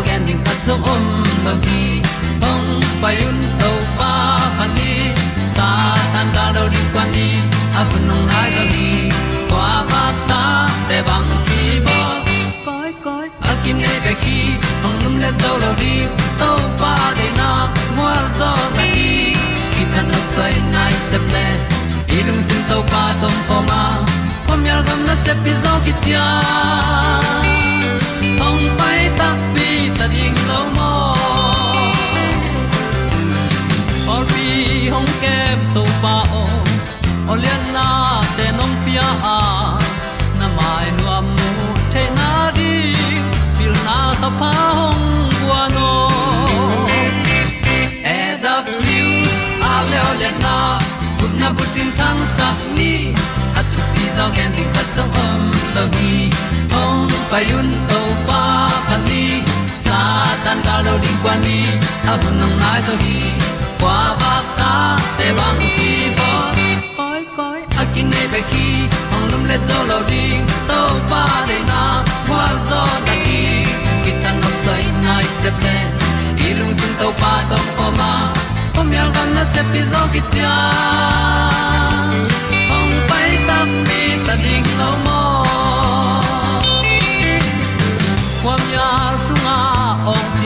tu pi ding khat zo om lo gi hong pai un to pa pa ni sa tan da do di kwan ni a bu nong nai zo ni kwa ba ta te bang ki bo koi koi a kim nei be ki hong lum le zo lo di to pa de na mo zo ta ni ki tan no sai nai se ple ilung sin to pa tom pa ma. Pom yal gam na se pi zo ki hong pai ta pi ta ding lo mo or bi hong kem to pa o olian na te nong pia a na mai nu am mu te na di pil na ta pa hong bua no e da blue a le olian na kun na bu tin tan sa ni. At tu pi zo gen di khat zo om lo gi payun to pa pan ni sa tan ga lo ding kwa ni a bu nang mai so hi kwa ba ta te bang ki bo koi koi a kin nei pe ki ong lum le zo lo ding to pa de na kwa zo ta ki ki tan nok sai nai se pe i lung sun to pa tom ko ma. Pom yal gam na se pi zo ki tia ong pai ta mi ta ding lo mo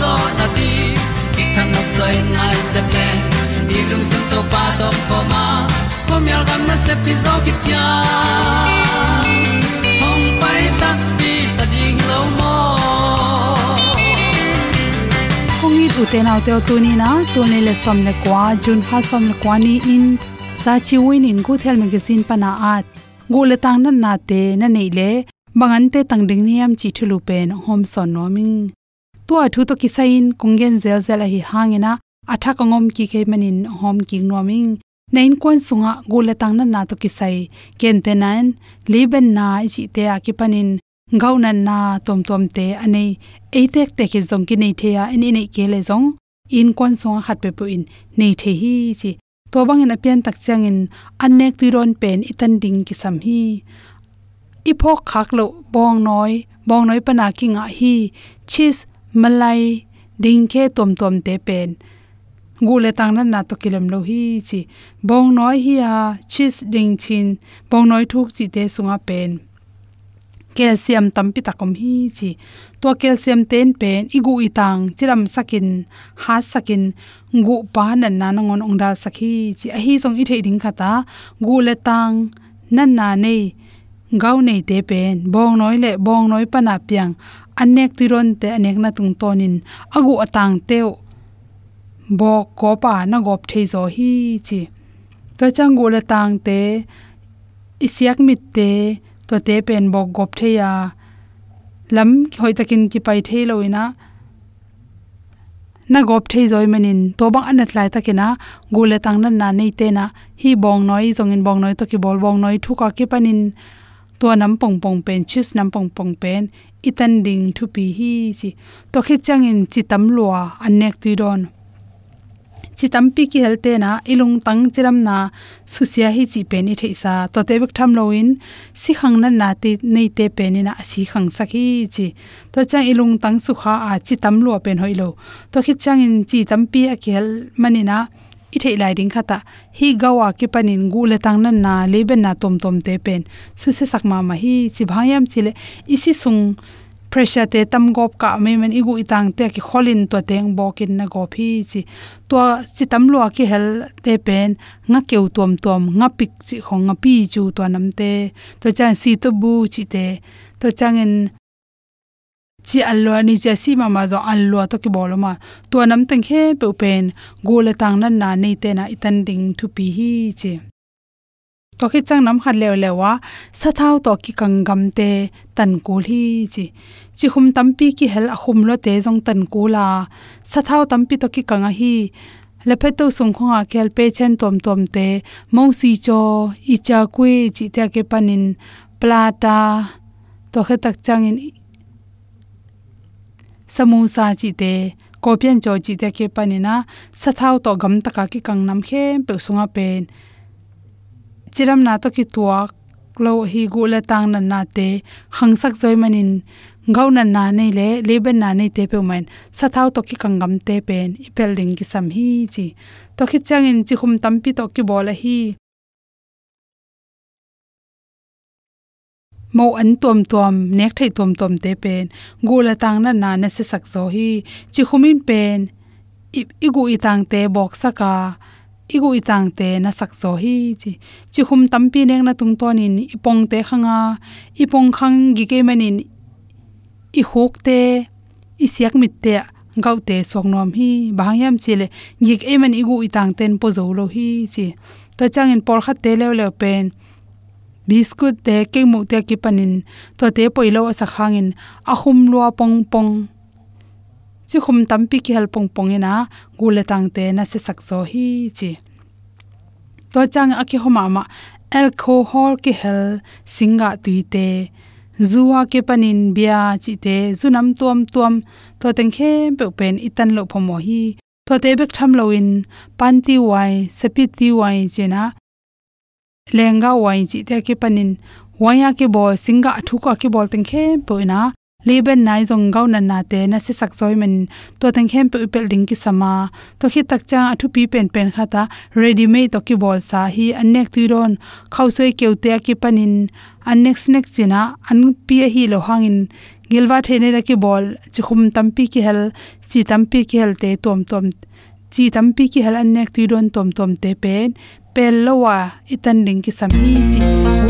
zo na ti ki kan nok sai nai se ple ni lung sun to pa do po ma. Pom yal gam na se pi zo ki tia hong pai ta pi ta ding lo mo kong i tu te nau te tu ni na tu ni le som le kwa jun ha som le kwa ni in. Sa chi win in gu thel magazine pana at gu le tang na na te na nei le bangan te tang ding niam chi thulu pen hom son no ming tua thu to kisain kungen zel zel hi hangena atha kongom ki ke manin hom ki noming nain kon sunga gu tang na na to kisai ken te nan leben na chi te a ki panin ngaunan na tom tom te anei. Eitek te ke zong ki nei the ya ani nei ke le zong. In kon sunga khat pe pu in nei the hi chi to bang in apian tak chang in anek tu ron pen itan ding ki sam hi. I phok khak lo bong noi. Bong noi pana ki nga hi. Chis malai ding ke tom tom te pen. Gule tang na na to kilem lo hi chi. Bong noi hi a chis ding chin. Bong noi thuk chi te sunga pen. Calcium tampi takom hi chi. To calcium ten pen, igu itang chiram sakin, ha sakin. Gu pa nan na ngon ongda sakhi chi. A hi song i thei ding khata gu le tang nan na nei gau nei te pen. Bong noi le, bong noi pana piang anek tiron te, anek na tung tonin. Agu atang teu bo ko pa na gop thei zo hi chi. To chang gu le tang te, isiak mit te to te pen bo gop thei ya lam khoi takin ki pai thei loina na gop thei zoi manin to bang anat lai takena gule tang na na nei te na. Hi bong noi, zongin bong noi to ki bol bong noi, thuka ki panin to nam pong pong pen, chis nam pong pong pen, itan ding thu pi hi chi. To khi chang in chi tam lua anek ti don. Chi tampi ki helte na, ilung tang chiram na susia hi chi pe ni theisa to te bek tham loin si khang na na ti, nei te pe ni na, si khang sakhi chi. To chang ilung tang su kha a, chi tam lo pen hoilo to khit chang in chi tampi a khel manina i thei lai ding khata. Hi gawa ki panin gu le tang na na leben na tom tom te pen. Su se sak ma ma hi chi bhayam chile. Isi sung pressure te tam gop ka me men igu itang te ki kholin to teng bokin na go phi chi. To chi tam lo ki hel te pen. Nga keu tom tom nga pik chi khong, nga pi chu to nam te. To chan si to bu chi te. To changen chi alwa ni cha si ma ma zo alwa to ki bolo ma to nam tang khe pe pen go le tang nan na nei te na itan ding thu pi hi che to khi chang nam khat lew lewa sa thau to ki kangam te tan kul hi chi chi khum tam pi ki hel a khum lo te jong tan kula sa thau tampi to ki kanga hi. Lepe to sung khong a kel pe chen tom tom te mo si cho, i cha kwe chi ta ke panin plata. To khe tak chang in samosa chi te kopian cho chi te ke panina sa thau to gam taka ki kang nam khe pe sunga pen chiram na to ki tuak lo hi gu la tang na na te khang sak zoi manin ngau na na nei le leben na nei te pe man sa thau to ki kangam te pen ipel ding ki sam hi chi to khi chang in chi khum tampi to ki bola hi mo an tom tom nek thai tom tom te pen. Gula tang na na na se sak zo hi. Chi khumin pen. Igu itang te bok saka igu tang te na sakso hi, chi. Chi khum tampi nek na tung ton in pong te khanga. Ipong khang gi ke manin i khok te, i siak mit te, gau te sok nom hi. Bangyam chile gi ke man igu tang ten po zo lo hi, chi. Ta chang in por khat te le le pen biscuit te kemu te ki panin. To te poilo sa khangin. Ahum lua pong pong. Chi khum tampi ki hal pong pong ina. Gule tang te, na se sakso hi, chi. To chang aki homa ma. Alcohol ki hel singa tuite zuwa ke panin, bia chi te. Zunam tuam tuam. To teng khe pe pen itan lo phomo hi. To te bek tham lo in. Panti wai sepiti wai chena lenga wai chi te ki panin. Waya ki bo singa thuka ki bol teng khe pe na. Leben nai zong gau na na te, na se sak zoi men. To teng khem pe upel ding ki sama. To khi tak cha athu pi pen pen khata ready made to ki bol sa hi anek ti ron. Khau soi keu te ki panin. Anek snack china an pi hi lo hangin. Gilwa thene ra ki bol chi khum tampi ki hel, chi tampi ki hel te tom tom. Chi tampi ki hel anek ti ron tom tom te pen pel lowa itan ding ki sami chi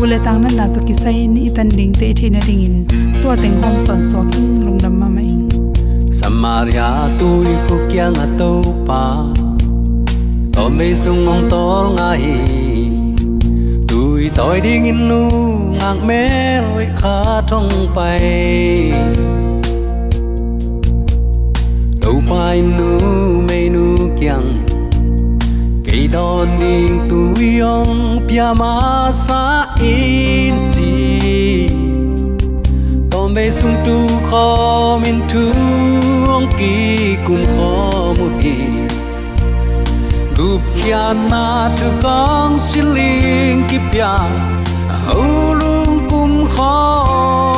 ule tang na na to ki sai ni itan ding te thina ding in to teng hom son so king lung dam ma mai samaria tôi khu kya nga to pa to me sung ngong tol nga hi tôi toi ding in nu ngang me loi kha thong pai. Đâu pai nu me nu kyang cây đòn đình tu yong pia ma sa in ti tom be sung tu kho min tu ong ki kum kho mu ki gup kya na tu kong siling ki pya au kum kho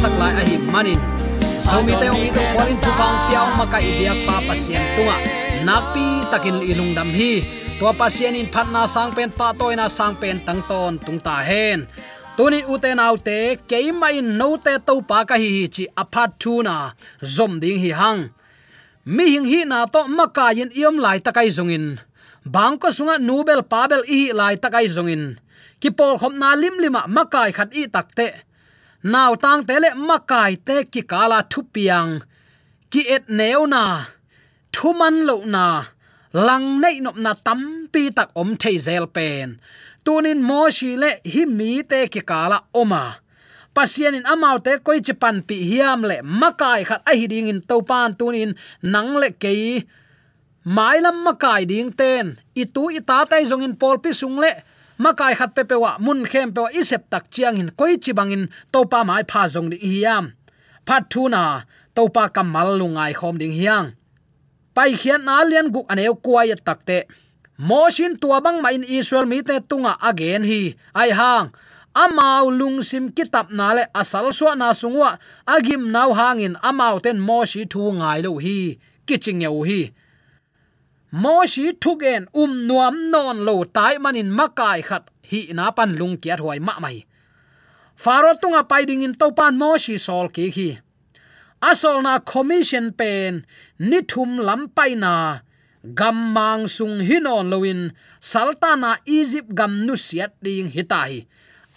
sak lai a him manin zomi te ong itu kwalin tu phang piao ma ka pa pasien tunga. Napi takin ilung dam hi. To pasien in phatna sang pen pa toina sang pen tang ton tung ta hen. Tuni ute autte te keima in no to pa ka hi hi chi apart thu na. Zom ding hi hang. Mi hing hi na to maka yin iom lai takai zongin. Bang ko sunga nubel pabel i lai takai zongin. Ki pol khom na lim lima makai khat i takte naw tang tele makai te ki kala thupiang. Ki et neu na, thuman lo na, lang nei nop na tampi tak om thei zel pen. Tunin mo shi le hi mi te ki kala oma. Pasian in amau te koi chipan pi hiam le makai khat a hiding in topan tunin nang le kei. Mai lam makai ding ten itu ita tai zong in pol pi sung le makai khat pe pewa mun khem pewa isep tak chiang in, koi chi bangin topa mai pha jong di hiam. Phat thu na, topa kamal lungai khom ding hiang. Pai khian na lian guk aneu kuai takte moshin tua bang ma in israel mi te tunga again hi. Ai hang, amau lungsim kitap na le asal swa na sungwa agim nau hangin amau ten moshi thu ngai lo hi. Kiching yau hi moshi thugen um nuam non lo tai manin makai khat hi na pan lung kia thoi ma mai. Faro tunga paiding in to pan moshi sol ki hi. Asol na commission pen, ni thum lam pai na. Gam mang sung hinon loin saltana egypt gam nu siat ding hitai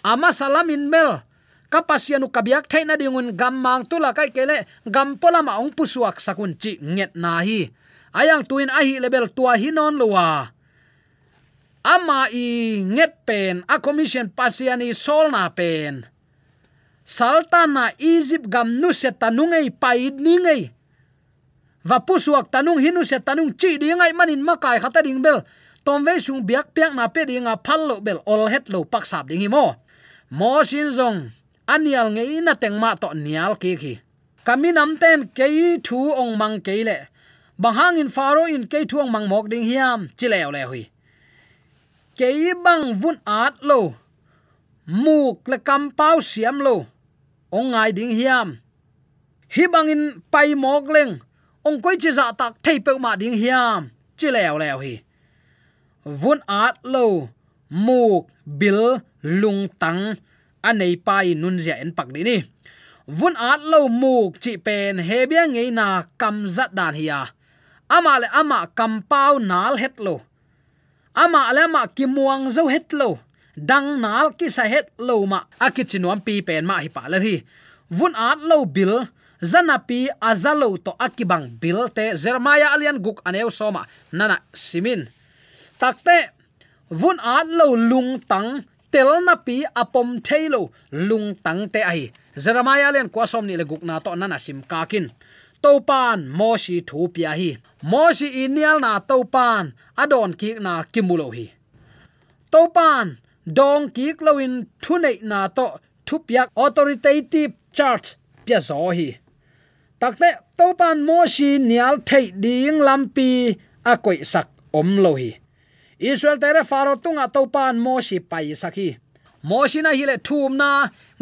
ama salamin mel kapasianu kabiak thaina dingun gam mang tula kai kele gam pola ma ong pusuak sakun chi nget na hi ayang tuin ahi level tua hinon luwa ama i nget pen, a commission pasiani solna pen. Saltana izip gam nu se tanungei paid ningei va pusuak tanung hinu se tanung chi dingai manin makai khata ding bel. Tom ve sung biak piak na pe dinga phal lo bel, ol het lo pak sap ding mo. Mo sin zong anial ngei na teng ma to nial ki khi. Kami nam ten kei thu ong mang kei le bang hang in faro in ke thuang mang mok ding hiam chilew le hui ke bang vun at lo, muk le kam pau siam lo, ong ngai ding hiam. Hi bang in pai mok leng, ong koi chi za tak thei pe ma ding hiam chilew le hui vun at lo, muk, bil, lung, tang, anei pai nun zia en pak di ni. Vun at lo, muk, chi pen, he bia ngei na kam zat dan hiya ama le ama kampau nal het lo. Ama le ma ki muang zo het lo. Dang nal ki sa het lo ma akichinuam pi pen ma hi pa la hi. Vun at lo bil zanapi azalo to akibang bil te zermaya alian guk aneu soma nana simin. Takte vun at lo lung tang tel na pi apom thailo lung tang te ai zermaya alian kwa som ni le guk na to nana sim kakin topan moshi thu pia hi. Moshi inial na topan adon ki na kimulo hi. Topan dong ki loin thunei na to thupyak authoritative charge pia zo hi. Takte topan moshi nial thei ding lampi a koi sak om lo hi. Israel tere faro tunga topan moshi pai sakhi moshi na hile thum na,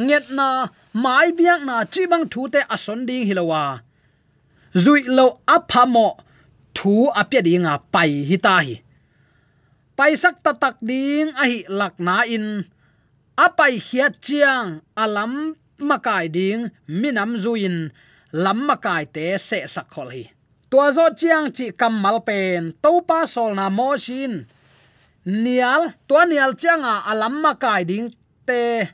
nget na, mai biang na chibang thu te ason ding hilowa zui lo aphamo thu apya dinga pai hita hi pai sak ta tak ding a hi lak in. Apai hiat chiang, alam makai ding, minam zuin lam makai te se sakhol hi. Tua zo chiang chi kamal pen to pa sol na mo shin nial, tua nial chianga alam makai ding te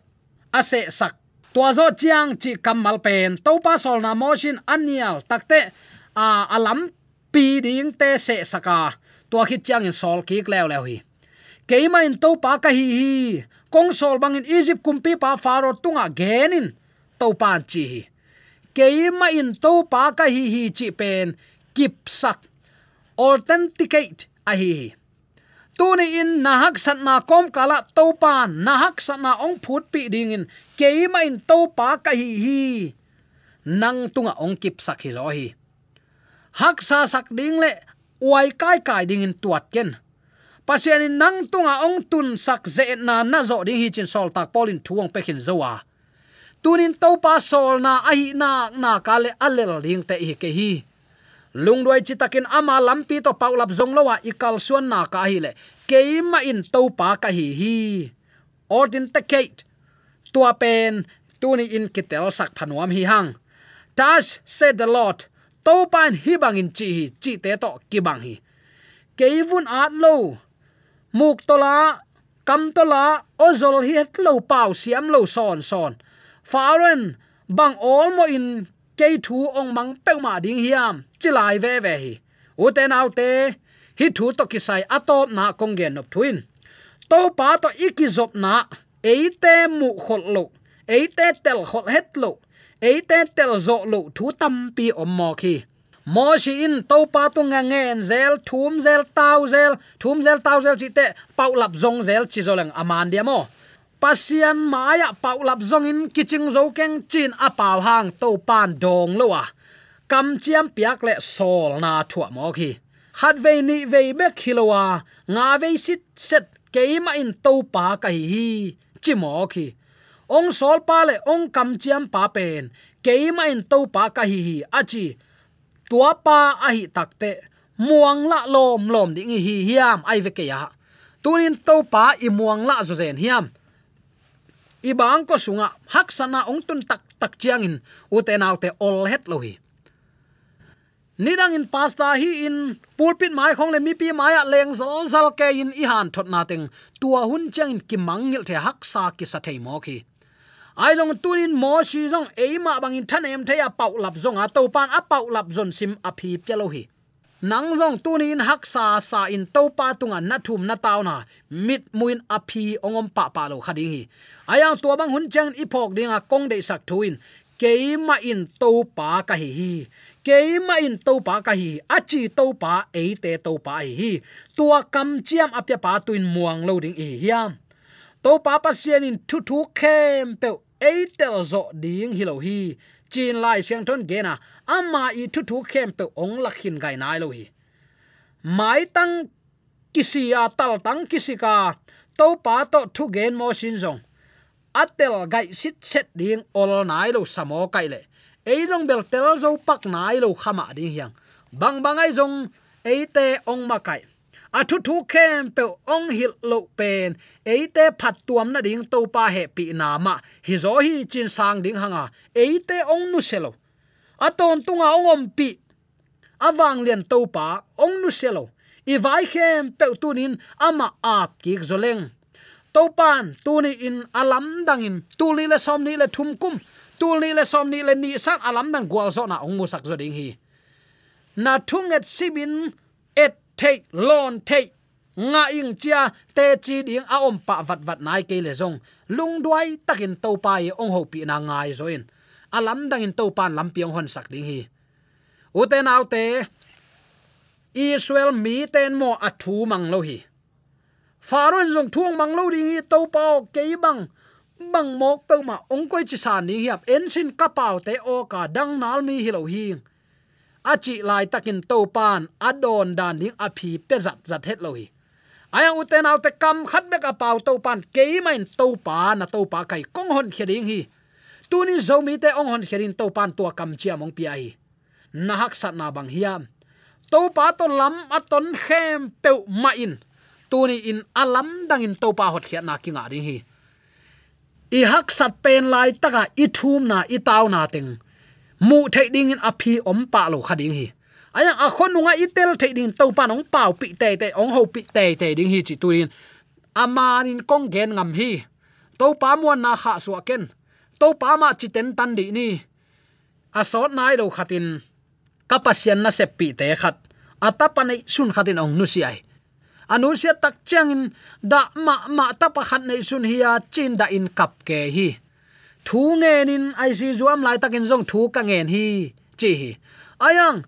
ase sak tua zo chiang chi kamal pen to pa sol na motion anial takte, a alam pi ding te se saka. Tua khit chiang in sol ki klew leo hi. Keima in to pa ka hi hi. Kong sol bang in egypt kumpi pa faro tunga genin to pan chi hi. Keima in to pa ka hi hi chi pen kip sak authenticate a hi hi tuni in nahak sat na kom kala topa nahak sat na ong phut pi ding in. Keima in topa ka hi hi. Nang tunga ong kip sak hi zo hi. Hak sa sak ding le, uai kai kai ding in tuat ken. Pasian in nang tunga ong tun sak ze na na zo ding hi chin sol tak polin thuang pekin zowa tunin topa sol na ai na na kale alel ding te hi ke hi lungdoi chi takin ama lampi to paulap zong lowa ikal suan na ka hi le. Keima in to pa ka hi hi. Ordin te kate tua pen, tuni in kitel sak phanuam hi hang. Tas said the lord to pan hi bang in chi hi, chi te to ki bang hi. Keivun at lo, muk tola kam tola ozol hi het lo pau siam lo son son. Faron bang all mo in ke thu ong mang pe ma ding hiam chilai ve ve hi. U te nau te, hi thu to ki sai atop na kong gen nop thuin. To pa to ikizop na eite mu khol lo eite tel khol het lo eite tel zo lo thu tam pi om mo khi. Mo shi in to pa tu nga ngen zel, thum zel tau zel, thum zel tau zel chi te, pau lap zong zel chi zo lang aman dia mo pasian maya paulap zongin kiching zo keng chin apaw hang to pan dong lo wa kam chiam piak le sol na thua mo khi. Hat ve ni ve be khilowa nga ve sit set keima in to pa ka hi chi mo khi. Ong sol pa le ong kam chiam pa pen keima in to pa ka hi hi achi tua pa a hi takte muang la lom lom ding hi hiam ai ve ke ya. Tunin to pa i muang la zo zen hiam ibang ko sunga, hak sana ong tun tak tak chiangin uten autte ol het lohi. Nidang in pasta hi in, pulpit mai khong le mi pi maya leng zal zal ke in i han thot na teng. Tua hun chang in ki mangil the hak sa ki sa thei mo khi. Ai jong tunin mo shi jong eima bangin than em the ya pau lap zong a to pan a pau lap zon sim a phi pelo hi nang jong tunin hak sa sa in to pa tunga na thum na taw na. Mit muin api ongom pa pa lo khadi hi. Ayang tua bang hun chang ipok dinga kong de sak thuin keima in to pa ka hi hi. Keima in to pa ka hi achi to pa e te to pa hi. Tua kam chiam apya pa tuin muang lo ding e hiam. To pa pa sian in thu thu kem pe eitel zo ding hi lo hi. Chin lai siang thon gena ama i thu thu khem pe ong lakhin gai nai lo hi. Mai tang kisi a tal tang kisi ka, to pa to thu gen mo sin zong. Atel gai sit set ding ol nai lo samo kai le. Ei jong bel tel zo pak nai lo khama ding hiang. Bang bang ai jong ei te ong ma kai athu thu thu khem pe ong hil lo pen. Eite phat tuam na ding to pa he pi na ma. Hi zo hi chin sang ding hanga. Eite ong nu selo a ton tunga ong om pi awang lian to pa ong nu selo i vai khem pe tunin ama ap ki zoleng to pan tuni in alam dangin tuli le som ni le thum kum. Tuli le som ni le ni san alam dang gwal zo na ong mu sak zo ding hi. Na thunget sibin et take lon take. Nga ing chia, te chi ding a om pa vat vat nai ke le zong. Lung duai takin to pa ye ong ho pi na ngai zo in. Alam dang in to pan lam piang hon sak ding hi. U te nau te, israel mi ten mo a thu mang lo hi. Faron zong thuang mang lo ding hi to pa ke bang. Bang mok pe ma ong koi chi san ni hiap. En sin ka pau te o ka dang nal mi hi lo hi achi lai takin to pan adon dan ding aphi pe zat zat het lo aya uten au te kam khat bek a pau to pan ke main to pa na to pa kai kong hon khering hi. Tuni zomi te ong hon kherin to pan tua kam chia mong pi ai na hak sat na bang hiam. To pa to lam aton khem pe ma in. Tuni in alam dangin to pa hot khia na kinga ri hi. I hak sat pen lai taka i thum na i taw na teng mu thei ding in api om pa lo kha ding hi. Aya, a khon nunga itel thei ding to pa nong pau pi te te, ong ho pi te te ding hi chi turin amanin kong gen ngam hi. To pa muan na kha su ken. To pa ma chi ten tan di ni. A sot nai lo khatin kapasian na se pi te khat. Atapane sun khatin ong nu si ai. Anu sia tak changin da ma ma tapa khat nei sun hiya chin da in kap ke hi thu ngen nín ai si zuam lai takin zong thu ka ngen hi, chi hi. Ayang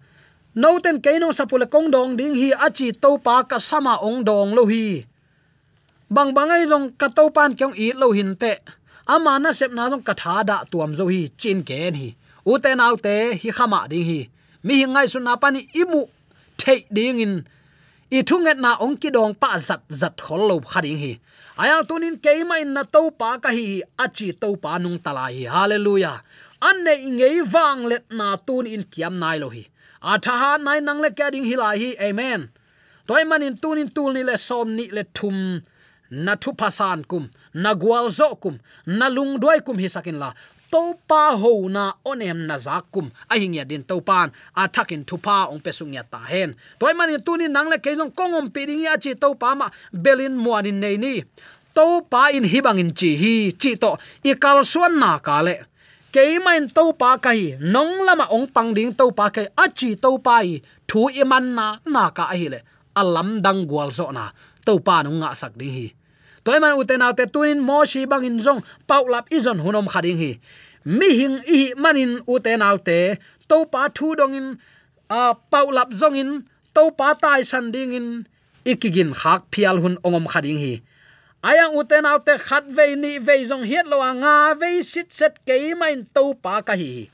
no ten keino sapule kong dong ding hi achi to pa ka sama ong dong lo hi. Bang bangai jong ka to pan kyong i lo hin te. Ama na sep na jong ka tha da tuam zo hi, chin ken hi. U te nau te hi khama ding hi. Mi hi ngai sun na pani imu thei ding in. I thunget na ong ki dong pa zat zat khol lo khading hi aya tunin keima in na to pa ka hi achi to pa nung talahi hallelujah. Anne ingei ngei wang let na tun in kiam nai lo hi a ha nai nang le ka ding hi hi amen. Toy manin tunin tul ni le som ni le thum. Na thu pasan kum. Na gwal zo kum. Na lung duai kum hi sakin la topa ho na onem na zakum. A hing ya din topan a thakin thupa ong pesung ya ta hen. Toy mani tuni nang le ke kongom piring ya chi topa ma belin muanin nei ni. Topa in hibang in chi hi, chi to i kal suan na ka le. Ke in to pa kai nong lama ong pang ding topa kai a chi topa i thu i man na na ka hi le. Alam dang gwal zo na topa nu nga sak ding hi toy man uten autte tunin mo shi bang bangin zong paulap izon hunom khading hi. Mi hing i manin uten autte to pa thu dong in, a paulap zongin to pa tai san ding in ikigin khak phial hun ongom khading hi. Aya uten autte khat ve ni ve zong hiet lo anga ve sit set ke main to pa ka hi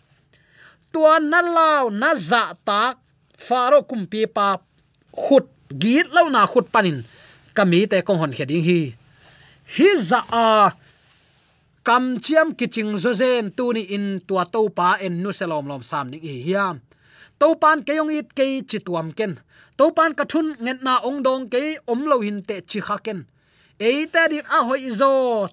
tua na lao na za tak faro kumpi pa khut git lo na khut panin kami te kong hon kheding hi hi za a kam chiam kiching zo zen tu ni in tua to pa en nu selom lom sam ni hi hiam. To pan ke yong it ke chi tuam ken. To pan ka thun ngen na ong dong ke om lo hin te chi kha ken. E ta dit a hoi zo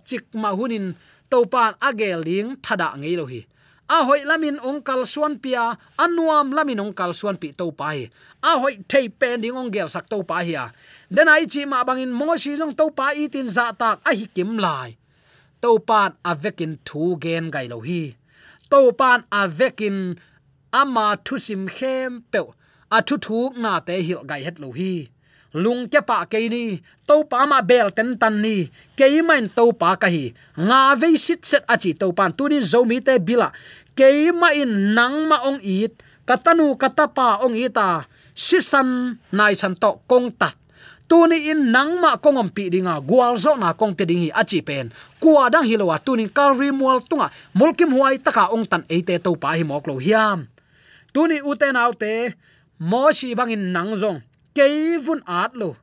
chik ma hunin to pan agel ling thada ngei lo hi. A hoi lamin ong kal suan pia anuam lamin ong kal suan pi to pa hi. A hoi thei pen ding ong gel sak to pa hi den dạ ai chi ma bangin mo shi jong to pa i tin za tak a hi kim lai to pan vekin thu gen gai lo hi. To pan vekin ama thu sim khem pe a thu thu na te hil gai het lo hi. Lung ke pa ke ni to pa ma bel ten tan ni. Ke main to pa ka hi. Nga ve sit set achi to pan tu ni zo mi te bila ke ma in nang ma ong it katanu katapa ong ita sisan nai san to kong tat tuni in nangma kongom pi dinga gwal zo na kong te dingi achi pen. Kwa dang hilowa tunin kalri mual tunga. Mulkim huai taka ong tan eite to pa hi moklo hiam. Tuni uten autte mo shi bangin nang zong. Keivun at lo.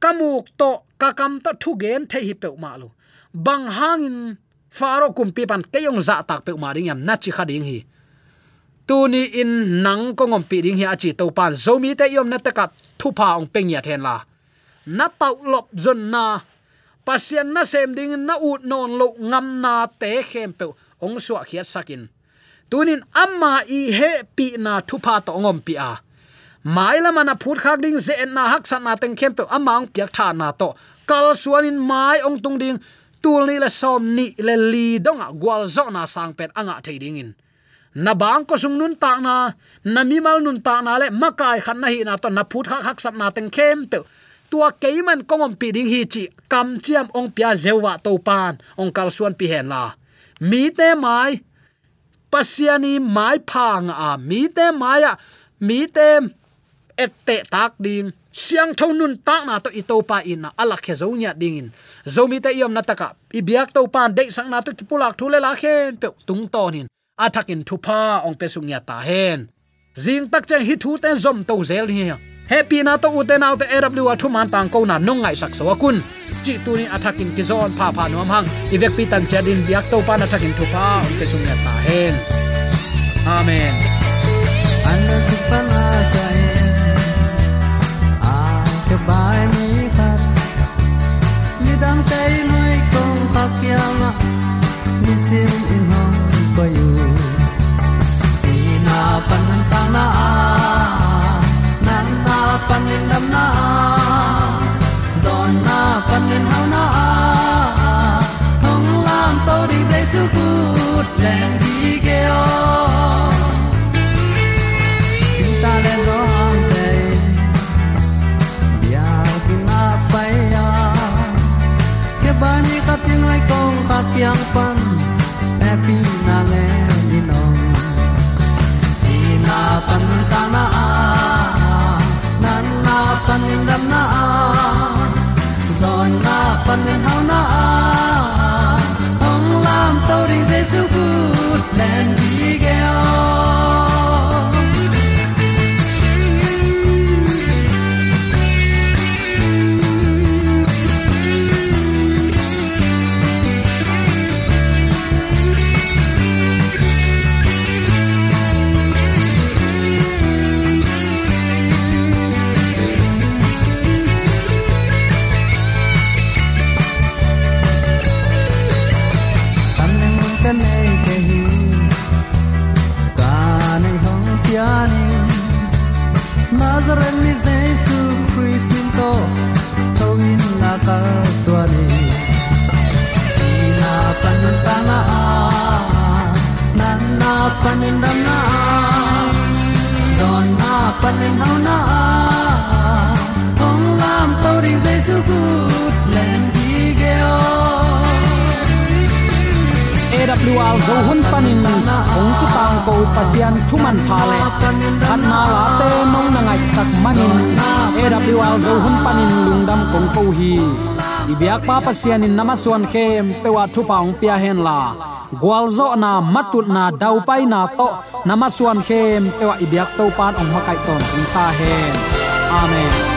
Kamuk to kakam to thu gen the hi pe ma lo. Bang hangin faro kumpi pan keyong za tak pe ma ding yam na chi khading hi. Tuni in nang kongom pi ding hi achi to pan zomi te yom na taka thupa ong peng ya then la na pau lop zon na. Pasian na sem ding na ut non lo ngam na te khem pe. Ong suwa khia sakin. Tunin amma i he pi na thupa to ngom pi a. Mai la mana phut khak ding ze na hak san na teng khem pe. Amang piak tha na to. Kal suanin mai ong tung ding. Tul ni la som ni le li dong a gwal zo na sang pen anga thei ding in. Na bang ko sung nun ta na. Na mi mal nun ta na le makai khan na hi na to. Na phut khak hak san na teng khem pe tua keiman kongom pi ding hi chi, kam chiam ong pia zewa to pan, ong kal suan pi hen la. Mi te mai, pasiani mai phang a, mi te maya mi te ette tak ding. Siang thon nun tak na to ito pa in na ala khe zo nya ding in. Zo mi te yom na taka i biak to pan de sang na to pulak thule la khen, pe tung tonin athakin thupa ong pe sung ya ta hen. Zing tak chang hi thu te zom to zel hi happy na to uten out the aw thu man tang ko na nong ngai sak so akun. Chi tu ni attacking ki zon pha pha nom hang. Ivek pi tan chadin biak to pa na attacking thu pa. Ke sum ya ta hen. Amen. Anna ana sa sai a ke bai ni khat ni dang tai noi kong kha kyama ni sim nen dam na zon na pan nen hao na. Hong lam to ding jai su ku len di ge o tin ta le lo hang te bia ki na pai ya ke ba ni ka tin noi kong ka kyang pan wal zo hun panin ong ki tang ko pasian thuman phale khat na la te mong na ngai sak manin. AWR zo hun panin lungdam kong ko hi. Ibyak pa pasian in namaswan khem, pewa thu paung pia hen la. Gwalzo na matut na dau pai na to namaswan khem, pewa ibyak to pan ong makai ton ta hen. Amen.